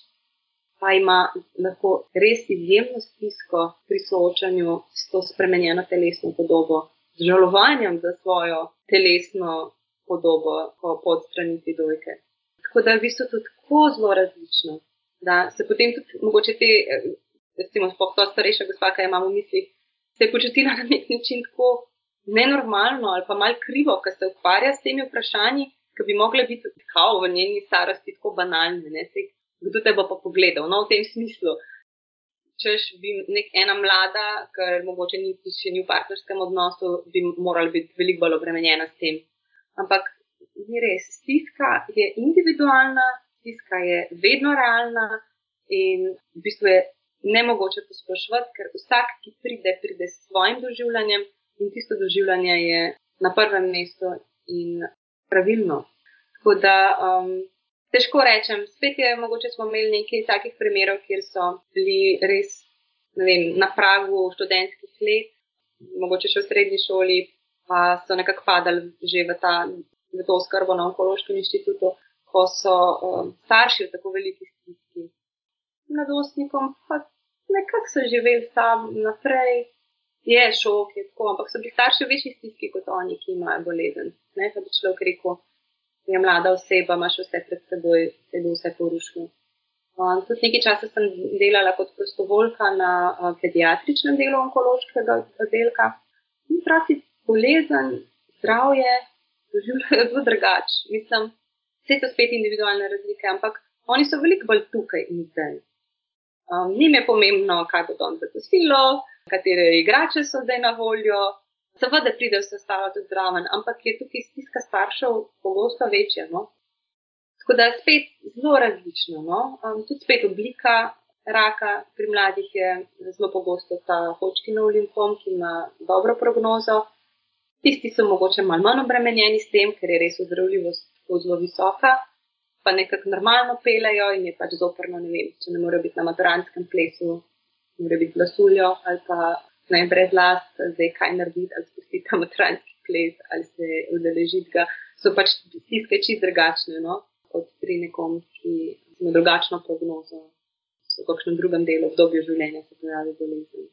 pa ima lahko res izjemno stisko pri soočanju s to spremenjeno telesno podobo, z žalovanjem za svojo telesno podobo po odstranitvi dojke. Tako da je v bistvu to tako zelo različno, da se potem tudi mogoče te, recimo, spoh to starejša gospa, ki imamo v mislih, se je počutila na nek način tako nenormalno ali pa mal krivo, ker se ukvarja s temi vprašanji, ki bi mogle biti kao v njeni starosti tako banalne. Ne? Sej, kdo te bo pa pogledal? No, v tem smislu. Češ bi nek ena mlada, ker mogoče ni še ni v partnerskem odnosu, bi morala biti veliko bolj obremenjena s tem. Ampak ni res. Stiska je individualna, stiska je vedno realna in v bistvu je ne mogoče posplošiti, ker vsak, ki pride, pride s svojim doživljanjem in tisto doživljanje je na prvem mestu in pravilno. Tako da um, težko rečem, spet je mogoče smo imeli nekaj takih primerov, kjer so bili res vem, na pragu študentskih let, mogoče še v srednji šoli, pa so nekako padali že v, ta, v to skrbo na onkološkem inštitutu, ko so um, starši v tako veliki stiski mladostnikom, pa nekako so živeli tam naprej. Je šok, je tako, ampak so bili starši v večji stiski kot oni, ki imajo bolezen. Ne, da bi človek rekel, je mlada oseba, imaš vse pred seboj, se bo vse porušilo. Um, tudi nekaj časa sem delala kot prostovoljka na uh, pediatričnem delu onkološkega oddelka. In pravi, bolezen, zdravje, doživljajo zelo drugače. Mislim, vse to spet individualne razlike, ampak oni so veliko bolj tukaj in zdaj. Um, Nim je pomembno, kaj bo tam zakosilo, katere igrače so zdaj na voljo. Seveda pride vse ostalo tudi zraven, ampak je tukaj stiska staršev pogosto večja. No? Tako da je spet zelo različno. No? Um, tudi spet oblika raka pri mladih je zelo pogosto ta hočkinov limfom, ki ima dobro prognozo. Tisti so mogoče malo manj obremenjeni s tem, ker je res ozdravljivost zelo visoka pa nekako normalno pelejo in je pač zoprno, ne vem, če ne morejo biti na maturantskem plesu, morajo biti glasuljo ali pa ne brez las, zdaj kaj narediti, ali spustiti ta maturantski ples ali se udeležiti ga. So pač stiske čist drugačne, no, kot pri nekom, ki ima drugačno prognozo, so v kakšnem drugem delu obdobja življenja se pojavi bolezen.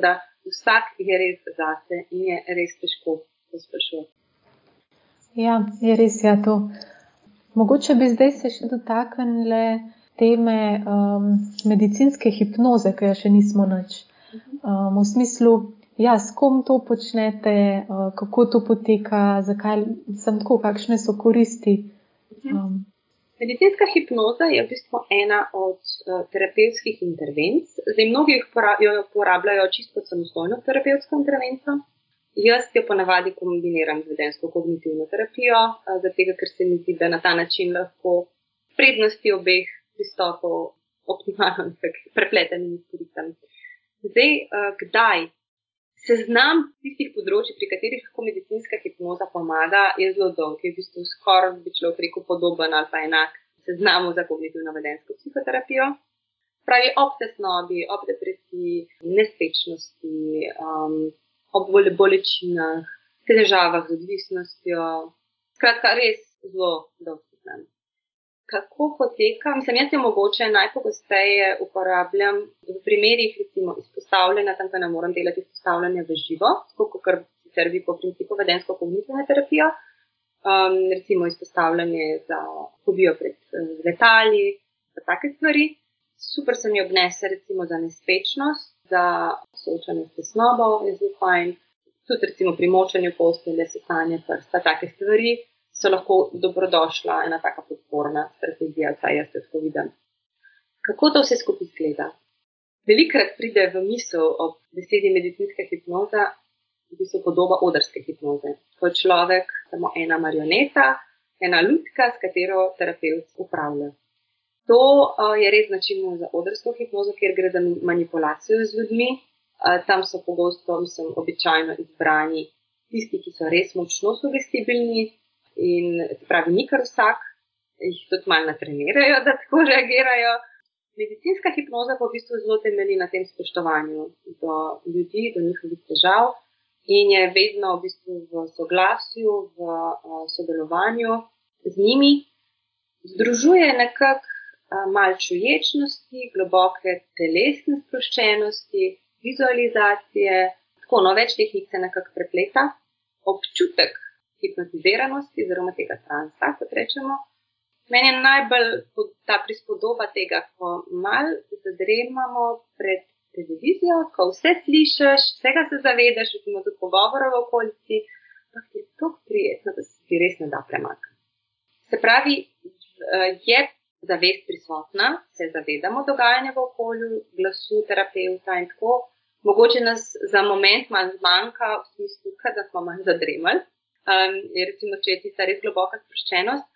Da, vsak je res zase in je res težko posprašovati. Ja, je res ja to. Mogoče bi zdaj se še dotaknili teme um, medicinske hipnoze, ki jo še nismo nič. Um, v smislu, ja, s kom to počnete, uh, kako to poteka, zakaj sem tako, kakšne so koristi. Um. Medicinska hipnoza je v bistvu ena od uh, terapevtskih intervencij. Zdaj, mnogi jo uporabljajo čisto kot samostojno terapevtsko intervencijo. Jaz jo ponavadi kombiniram z vedensko kognitivno terapijo, uh, zato ker se mi zdi, da na ta način lahko prednosti obeh pristopov optimalno prepletem in izkoristim. Zdaj, uh, kdaj? Seznam tistih področji, pri katerih lahko medicinska hipnoza pomaga, je zelo dolg, je v bistvu skoraj bi človek rekel podoben ali pa enak seznamu za kognitivno vedensko psihoterapijo. Pravi ob tesnobi, ob depresiji, nespečnosti, um, ob bolečinah, težavah z odvisnostjo. Skratka, res zelo dolg kako poteka. Mislim, jaz jo mogoče najpogosteje uporabljam v primerih, recimo, izpostavljanja, tam pa ne morem delati izpostavljanja v živo, tako kot sicer vi po principu vedensko kognitivne terapije. Um, recimo izpostavljanje za hobijo pred uh, letali, za take stvari. Super se mi obnese, recimo za nespečnost, za soočanje s tesnobo, je zelo fajn. Tudi recimo pri močanju postelje, sesanje prsta, take stvari so lahko dobrodošla ena taka podporna strategija, saj jaz tako vidim. Kako to vse skupaj izgleda? Velikrat pride v misel ob besedi medicinska hipnoza, v bistvu podoba odrske hipnoze. Ko je človek samo ena marioneta, ena lutka, s katero terapeut upravlja. To uh, je res značilno za odrsko hipnozo, ker gre za manipulacijo z ljudmi. Uh, tam so pogosto, mislim, običajno izbrani tisti, ki so res močno sugestibilni, In pravi, ni kar vsak, jih tudi malo natrenirajo, da tako reagirajo. Medicinska hipnoza pa v bistvu zelo temelji na tem spoštovanju do ljudi, do njihovih težav in je vedno v bistvu v soglasju, v uh, sodelovanju z njimi. Združuje nekako uh, malo čuječnosti, globoke telesne sproščenosti, vizualizacije, tako no, več tehnik se nekako prepleta, občutek hipnotiziranosti, oziroma tega transa, kot rečemo. Meni je najbolj ta prispodoba tega, ko malo zadremamo pred televizijo, ko vse slišiš, vsega se zavedaš, recimo tudi pogovora v okolici, pa ti je tako prijetno, da se ti res ne da premakniti. Se pravi, je zavest prisotna, se zavedamo dogajanja v okolju, glasu terapeuta in tako. Mogoče nas za moment manj zmanjka, v smislu, da smo manj zadremali um, je recimo, če je tista res globoka sproščenost.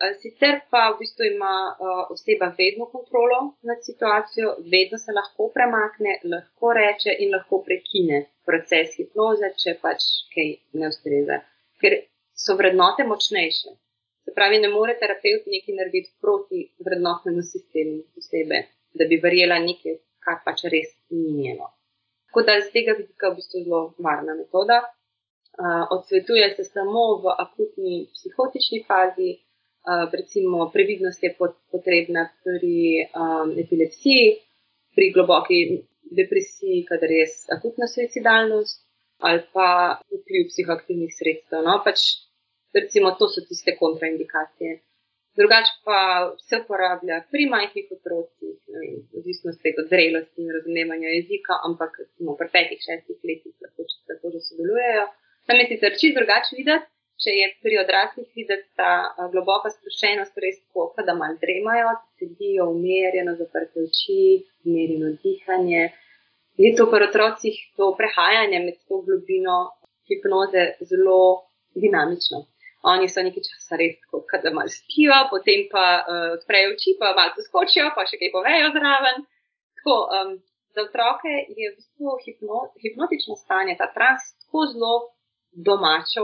Uh, sicer pa v bistvu ima uh, oseba vedno kontrolo nad situacijo, vedno se lahko premakne, lahko reče in lahko prekine proces hipnoze, če pač kaj ne ustreza. Ker so vrednote močnejše. Se pravi, ne more terapeut nekaj narediti proti vrednotnemu sistemu osebe, da bi verjela nekaj, kar pač res ni njeno. Tako da z tega vidika v bistvu zelo varna metoda odsvetuje se samo v akutni psihotični fazi, recimo previdnost je potrebna pri epilepsiji, pri globoki depresiji, kadar je akutna suicidalnost ali pa vpliv psihoaktivnih sredstev. No? Pač, recimo, to so tiste kontraindikacije. Drugače pa se uporablja pri majhnih otrocih, odvisno od zrelosti in razumevanja jezika, ampak recimo pri petih, šestih letih lahko, lahko že sodelujejo. Tam je sicer čisto drugače videti, če je pri odraslih videti ta globoka sproščenost, res tako, da malo dremajo, sedijo umirjeno, zaprte oči, umirjeno dihanje. Je to pri otrocih to prehajanje med to globino hipnoze zelo dinamično. Oni so nekaj časa res tako, da malo spijo, potem pa uh, odprejo oči, pa malo poskočijo, pa še kaj povejo zraven. Tako, um, za otroke je v bistvu hipno, hipnotično stanje, ta trans, tako zelo domač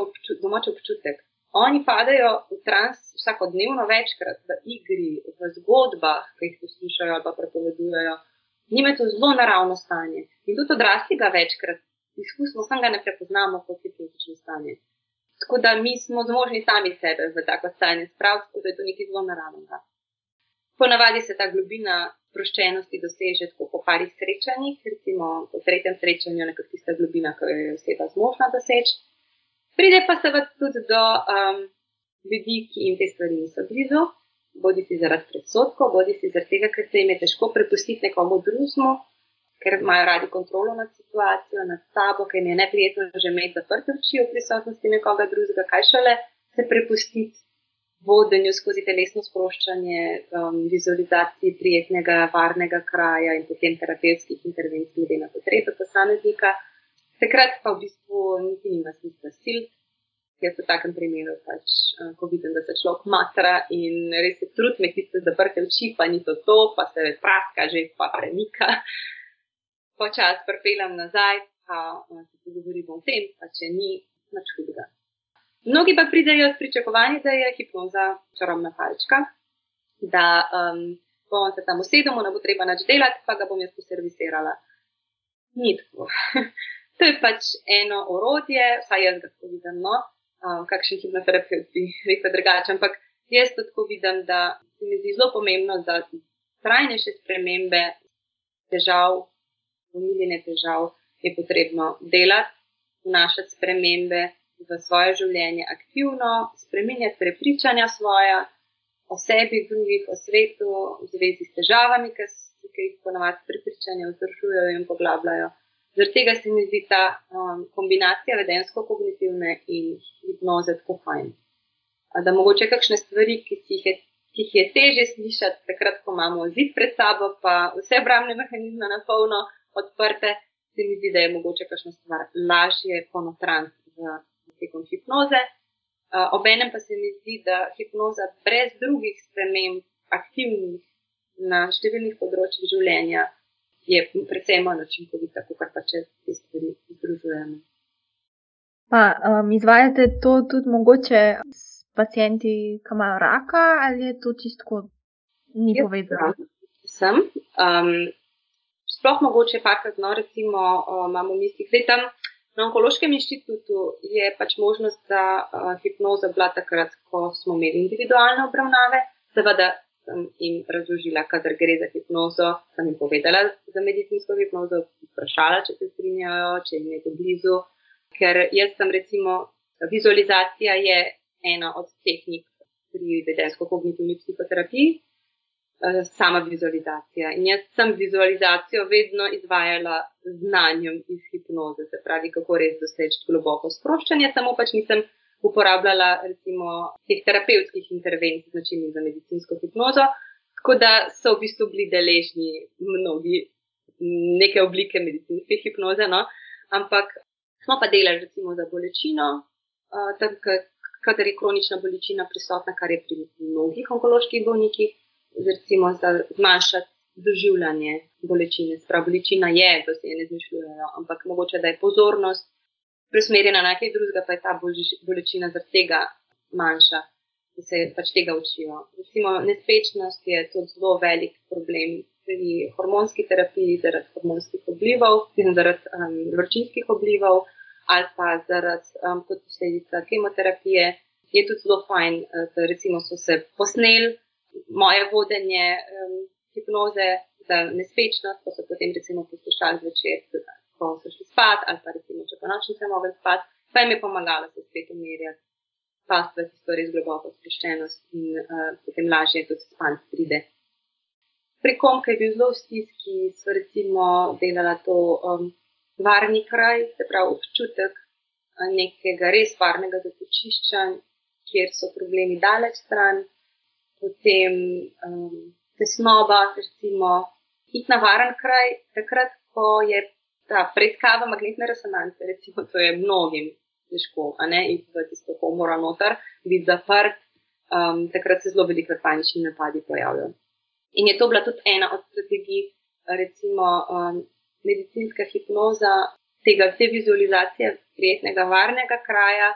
občutek. Oni padajo v trans vsakodnevno večkrat v igri, v zgodbah, ki jih poslušajo ali pa prepovedujejo. Njime je to zelo naravno stanje. In tudi odrasli ga večkrat izkusimo, samo ga ne prepoznamo kot hipnotično stanje. Tako da mi smo zmožni sami sebe v tako stanje spraviti, da je to nekaj zelo naravnega. Ponavadi se ta globina sproščenosti doseže tako po parih srečanjih, recimo po tretjem srečanju, nekako tista globina, ki jo je oseba zmožna doseči. Pride pa seveda tudi do um, ljudi, ki jim te stvari niso blizu, bodi si zaradi predsotkov, bodi si zaradi tega, ker se jim je težko prepustiti nekomu drugemu, ker imajo radi kontrolo nad situacijo, nad sabo, ker jim je neprijetno že imeti zaprte oči v prisotnosti nekoga drugega, kaj šele se prepustiti vodenju skozi telesno sproščanje, um, vizualizaciji prijetnega, varnega kraja in potem terapevtskih intervencij, glede na potrebe posameznika. Takrat pa v bistvu niti nima smisla sil. Jaz v takem primeru, pač, ko vidim, da se človek matra in res se trud me tiste zaprte oči, pa ni to to, pa se praska, že pa premika. Počas prepeljem nazaj, pa se pogovorimo o tem, pa če ni, nič hudega. Mnogi pa pridejo s pričakovanjem, da je hipnoza čarobna palčka, da um, bom se tam usedel, ne bo treba nič delati, pa ga bom jaz poservisirala. Ni tako. to je pač eno orodje, vsaj jaz ga tako vidim, no, um, kakšen hipnoterapeut bi rekel drugače, ampak jaz to tako vidim, da se mi zdi zelo pomembno, da trajnejše spremembe težav, umiljene težav, je potrebno delati, vnašati spremembe v svoje življenje aktivno, spremenjati prepričanja svoja o sebi, drugih, o svetu, v zvezi s težavami, ki, jih ponovadi prepričanja vzdržujejo in poglabljajo. Zaradi tega se mi zdi ta um, kombinacija vedensko-kognitivne in hipnoze tako fajn. Da mogoče kakšne stvari, ki jih je, ki jih je teže slišati, takrat, ko imamo zid pred sabo, pa vse obramne mehanizme na polno odprte, se mi zdi, da je mogoče kakšna stvar lažje ponotraniti v tekom hipnoze. Uh, obenem pa se mi zdi, da hipnoza brez drugih sprememb, aktivnih na številnih področjih življenja, je precej manj učinkovita, kot pa če te stvari združujemo. Pa um, izvajate to tudi mogoče s pacijenti, ki imajo raka, ali je to čisto ni povezano? Sem. Um, sploh mogoče parkrat, no, recimo, uh, imamo v mislih, da je tam. Na Onkološkem inštitutu je pač možnost za uh, hipnozo bila takrat, ko smo imeli individualne obravnave. Seveda sem jim razložila, kadar gre za hipnozo, sem jim povedala za medicinsko hipnozo, vprašala, če se strinjajo, če jim je to blizu. Ker jaz sem recimo, vizualizacija je ena od tehnik pri vedensko-kognitivni psihoterapiji. Eh, sama vizualizacija. In jaz sem vizualizacijo vedno izvajala z znanjem iz hipnoze, se pravi, kako res doseči globoko sproščanje, samo pač nisem uporabljala recimo teh terapevtskih intervencij, značilnih za medicinsko hipnozo, tako da so v bistvu bili deležni mnogi neke oblike medicinske hipnoze, no? ampak smo pa delali recimo za bolečino, tam, kadar je kronična bolečina prisotna, kar je pri mnogih onkoloških bolnikih recimo, za zmanjšati doživljanje bolečine. Sprav, bolečina je, da se je ne zmišljujejo, ampak mogoče, da je pozornost preusmerjena na nekaj drugega, pa je ta bolečina zaradi tega manjša, da se pač tega učijo. Recimo, nespečnost je tudi zelo velik problem pri hormonski terapiji, zaradi hormonskih oblivov, zaradi um, vročinskih oblivov ali pa zaradi um, posledica kemoterapije. Je tudi zelo fajn, uh, da recimo so se posneli moje vodenje um, hipnoze za nespečnost, ko so potem recimo poslušali zvečer, ko so šli spat, ali pa recimo, če po noči niso mogli spat, pa jim je pomagalo se spet umirjati, past v tisto res globoko spuščenost in uh, potem lažje tudi span pride. Pri kom, ki je bil zelo v stiski, so recimo delala to um, varni kraj, se pravi občutek uh, nekega res varnega zatočišča, kjer so problemi daleč stran potem um, tesnoba, recimo, iti na varen kraj, takrat, ko je ta preiskava magnetne resonance, recimo, to je mnogim težko, a ne, iti v tisto komoro noter, biti zaprt, um, takrat se zelo veliko panični napadi pojavljajo. In je to bila tudi ena od strategij, recimo, um, medicinska hipnoza, tega, te vizualizacije prijetnega, varnega kraja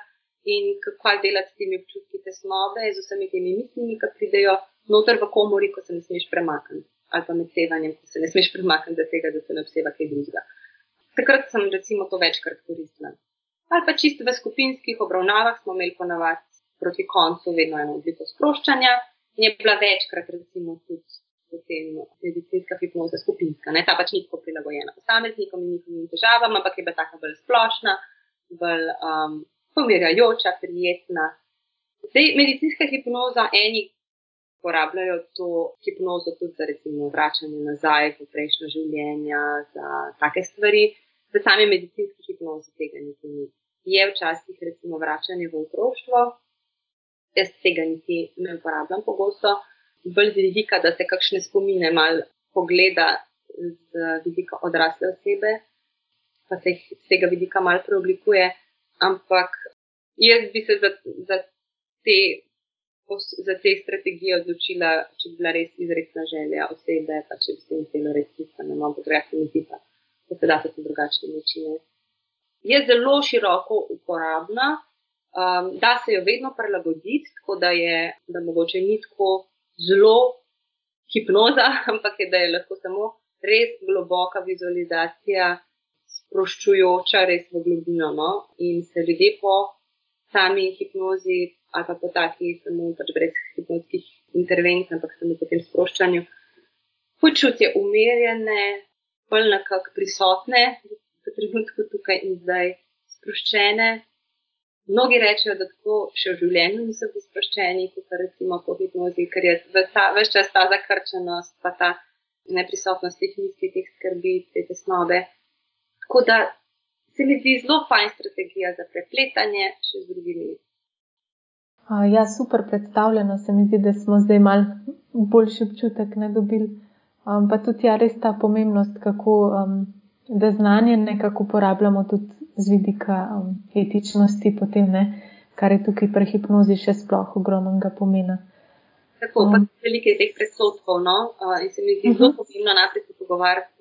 in kako delati s temi občutki tesnobe, z vsemi temi mislimi, ki pridejo noter v komori, ko se ne smeš premakniti, ali pa med sevanjem, ko se ne smeš premakniti, da tega, da se ne obseva kaj drugega. Takrat sem recimo to večkrat koristila. Ali pa čisto v skupinskih obravnavah smo imeli ponavadi proti koncu vedno eno obliko sproščanja in je bila večkrat recimo tudi potem medicinska hipnoza skupinska. Ne? Ta pač ni tako prilagojena posameznikom in njihovim težavam, ampak je bila taka bolj splošna, bolj um, pomirjajoča, prijetna. Zdaj, medicinska hipnoza eni uporabljajo to hipnozo tudi za recimo vračanje nazaj v prejšnjo življenje, za take stvari. V sami medicinski hipnozi tega niti ni. Je včasih recimo vračanje v otroštvo, jaz tega niti ne uporabljam pogosto, bolj z vidika, da se kakšne spomine mal pogleda z vidika odrasle osebe, pa se jih z tega vidika mal preoblikuje, ampak jaz bi se za, za te za te strategije odločila, če bi bila res izredna želja osebe, pa če bi se jim zdelo res pisano, no, ampak drugače mi zdi pa, se da tudi drugačne načine. Je zelo široko uporabna, um, da se jo vedno prilagoditi, tako da je, da mogoče ni tako zelo hipnoza, ampak je, da je lahko samo res globoka vizualizacija, sproščujoča res v globino. No? In se ljudje po sami hipnozi ali pa po taki, samo pač brez hipnotskih intervencij, ampak samo po tem sproščanju. Počutje umirjene, bolj nekako prisotne v trenutku tukaj in zdaj, sproščene. Mnogi rečejo, da tako še v življenju niso bili sproščeni, kot pa recimo po hipnozi, ker je več čas ta zakrčenost, pa ta neprisotnost teh misli, teh skrbi, te tesnobe. Tako da se mi zdi zelo fajn strategija za prepletanje še z drugimi Ja, super predstavljeno. Se mi zdi, da smo zdaj mal boljši občutek ne dobili. Um, pa tudi ja, res ta pomembnost, kako um, da znanje nekako uporabljamo tudi z vidika um, etičnosti, potem ne, kar je tukaj pri hipnozi še sploh ogromnega pomena. Tako, um, pa veliko je teh predsotkov, no, uh, in se mi zdi uh -huh. zelo pomembno najprej se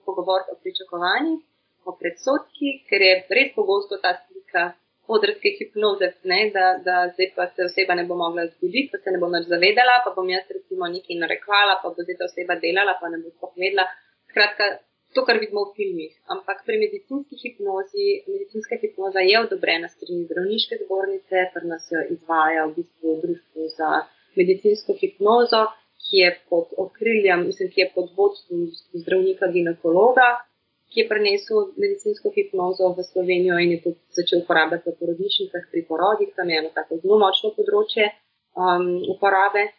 pogovoriti o pričakovanjih, o predsotkih, ker je res pogosto ta slika odrske hipnoze, ne, da, da zdaj pa se oseba ne bo mogla zbuditi, pa se ne bo več zavedala, pa bom jaz recimo nekaj narekvala, pa bo zdaj ta oseba delala, pa ne bo sploh vedela. Skratka, to, kar vidimo v filmih. Ampak pri medicinski hipnozi, medicinska hipnoza je odobrena strani zdravniške zbornice, ker nas jo izvaja v bistvu društvo za medicinsko hipnozo, ki je pod okriljem, mislim, ki je pod vodstvom zdravnika ginekologa, ki je prenesel medicinsko hipnozo v Slovenijo in je to začel uporabljati v porodnišnicah pri porodih, tam je eno tako zelo močno področje um, uporabe.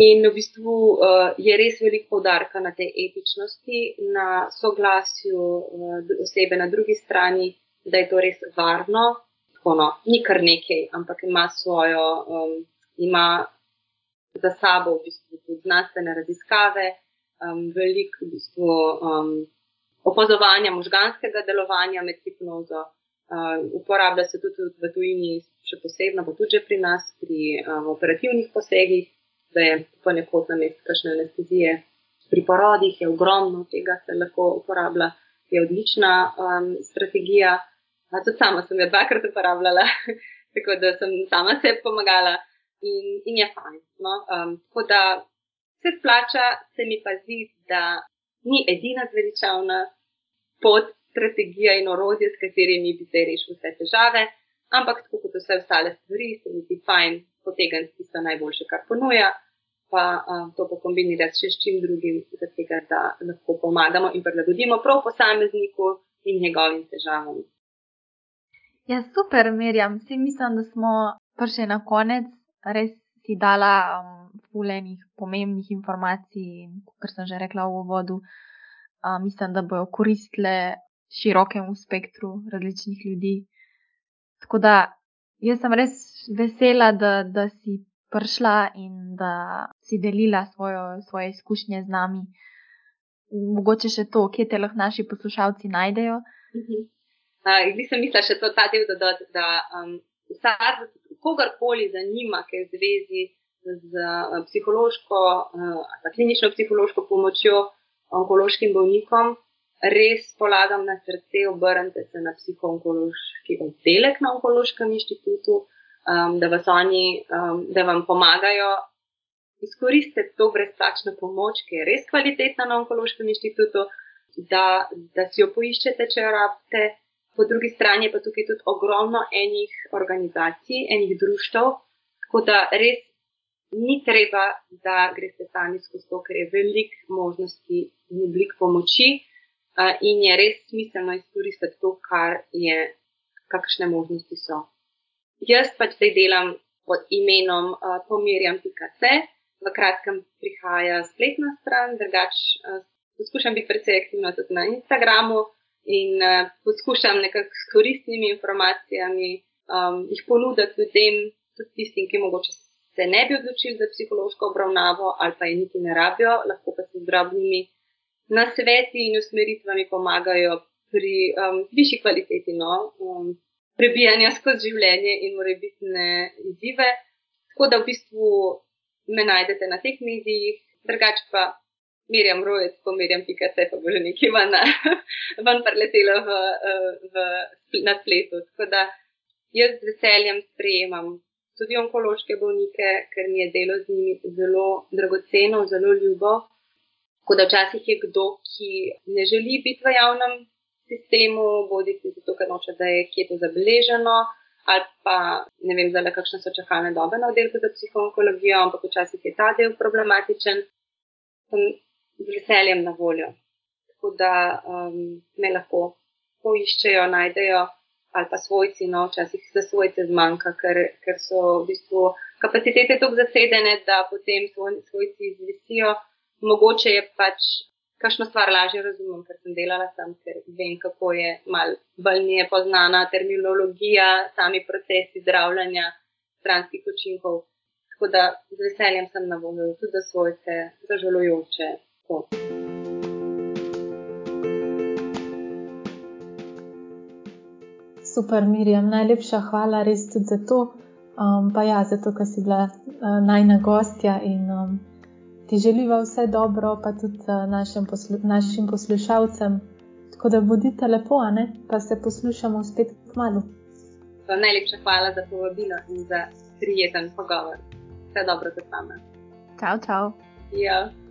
In v bistvu uh, je res veliko podarka na tej etičnosti, na soglasju uh, osebe na drugi strani, da je to res varno. Tako, no, ni kar nekaj, ampak ima svojo, um, ima za sabo v bistvu tudi znanstvene raziskave, um, veliko v bistvu. Um, opazovanja možganskega delovanja med hipnozo. Uh, uporablja se tudi v tujini, še posebno, pa tudi pri nas, pri um, operativnih posegih, da je ponekod na mestu kakšne anestezije. Pri porodih je ogromno tega, se lahko uporablja, je odlična um, strategija. A tudi sama sem jo dvakrat uporabljala, tako da sem sama sebi pomagala in, in je fajn. No? Um, tako da se splača, se mi pa zdi, da ni edina zveličavna pot, strategija in orodje, s katerimi bi se rešil vse težave, ampak tako kot vse ostale stvari, se mi zdi fajn potegniti tisto najboljše, kar ponuja, pa a, to pokombinirati še s čim drugim, zato da lahko pomagamo in prilagodimo prav posamezniku in njegovim težavam. Ja, super, Mirjam. Vsi mislim, da smo prišli na konec. Res si dala um, fulejnih pomembnih informacij, kot sem že rekla v uvodu. Uh, mislim, da bojo koristile širokemu spektru različnih ljudi. Tako da jaz sem res vesela, da, da si prišla in da si delila svojo, svoje izkušnje z nami. Mogoče še to, kje te lahko naši poslušalci najdejo. Uh, nisem mislila še to, ta del dodati, da um, vsak, kogarkoli zanima, kaj je v zvezi z uh, psihološko, uh, klinično psihološko pomočjo onkološkim bolnikom, res polagam na srce, obrnite se na psihoonkološki oddelek na onkološkem inštitutu, um, da oni, um, da vam pomagajo. Izkoristite to brezplačno pomoč, ki je res kvalitetna na onkološkem inštitutu, da, da si jo poiščete, če jo rabite. Po drugi strani pa tukaj tudi ogromno enih organizacij, enih društv, tako da res ni treba, da greste sami skozi to, ker je veliko možnosti in oblik pomoči uh, in je res smiselno izkoristiti to, kar je, kakšne možnosti so. Jaz pač zdaj delam pod imenom uh, pomirjam.c v kratkem prihaja spletna stran, drugač uh, poskušam biti precej aktivna tudi na Instagramu in uh, poskušam nekako s koristnimi informacijami um, jih ponuditi ljudem, tudi tistim, ki mogoče se ne bi odločili za psihološko obravnavo ali pa je niti ne rabijo, lahko pa se z drobnimi nasveti in usmeritvami pomagajo pri um, višji kvaliteti no, um, prebijanja skozi življenje in morebitne izzive. Tako da v bistvu me najdete na teh medijih, drugače pa merjam rojec, pomerjam pika se, pa bo že nekaj ven, ven preletelo v, v, na spletu. Tako da jaz z veseljem sprejemam tudi onkološke bolnike, ker mi je delo z njimi zelo dragoceno, zelo ljubo. Tako da včasih je kdo, ki ne želi biti v javnem sistemu, bodi si zato, ker noče, da je kje to zabeleženo ali pa ne vem, zdaj, kakšne so čakalne dobe na oddelku za psihoonkologijo, ampak včasih je ta del problematičen, sem z veseljem na voljo. Tako da um, me lahko poiščejo, najdejo ali pa svojci, no, včasih za svojce zmanjka, ker, ker so v bistvu kapacitete tako zasedene, da potem svoj, svojci izvisijo. Mogoče je pač kakšno stvar lažje razumem, ker sem delala tam, ker vem, kako je mal bolj nije poznana terminologija, sami procesi zdravljanja stranskih učinkov. Tako da z veseljem sem na voljo tudi za svojce, za žalujoče. Super, Mirjam, najlepša hvala res tudi za to, um, pa ja, zato, ker si bila uh, najna gostja in um, ti želiva vse dobro, pa tudi uh, našim, poslu našim poslušalcem. Tako da bodite lepo, ne? pa se poslušamo spet k malu. Najlepša hvala za povabilo in za prijeten pogovor. Vse dobro za vami. Čau, čau. Ja.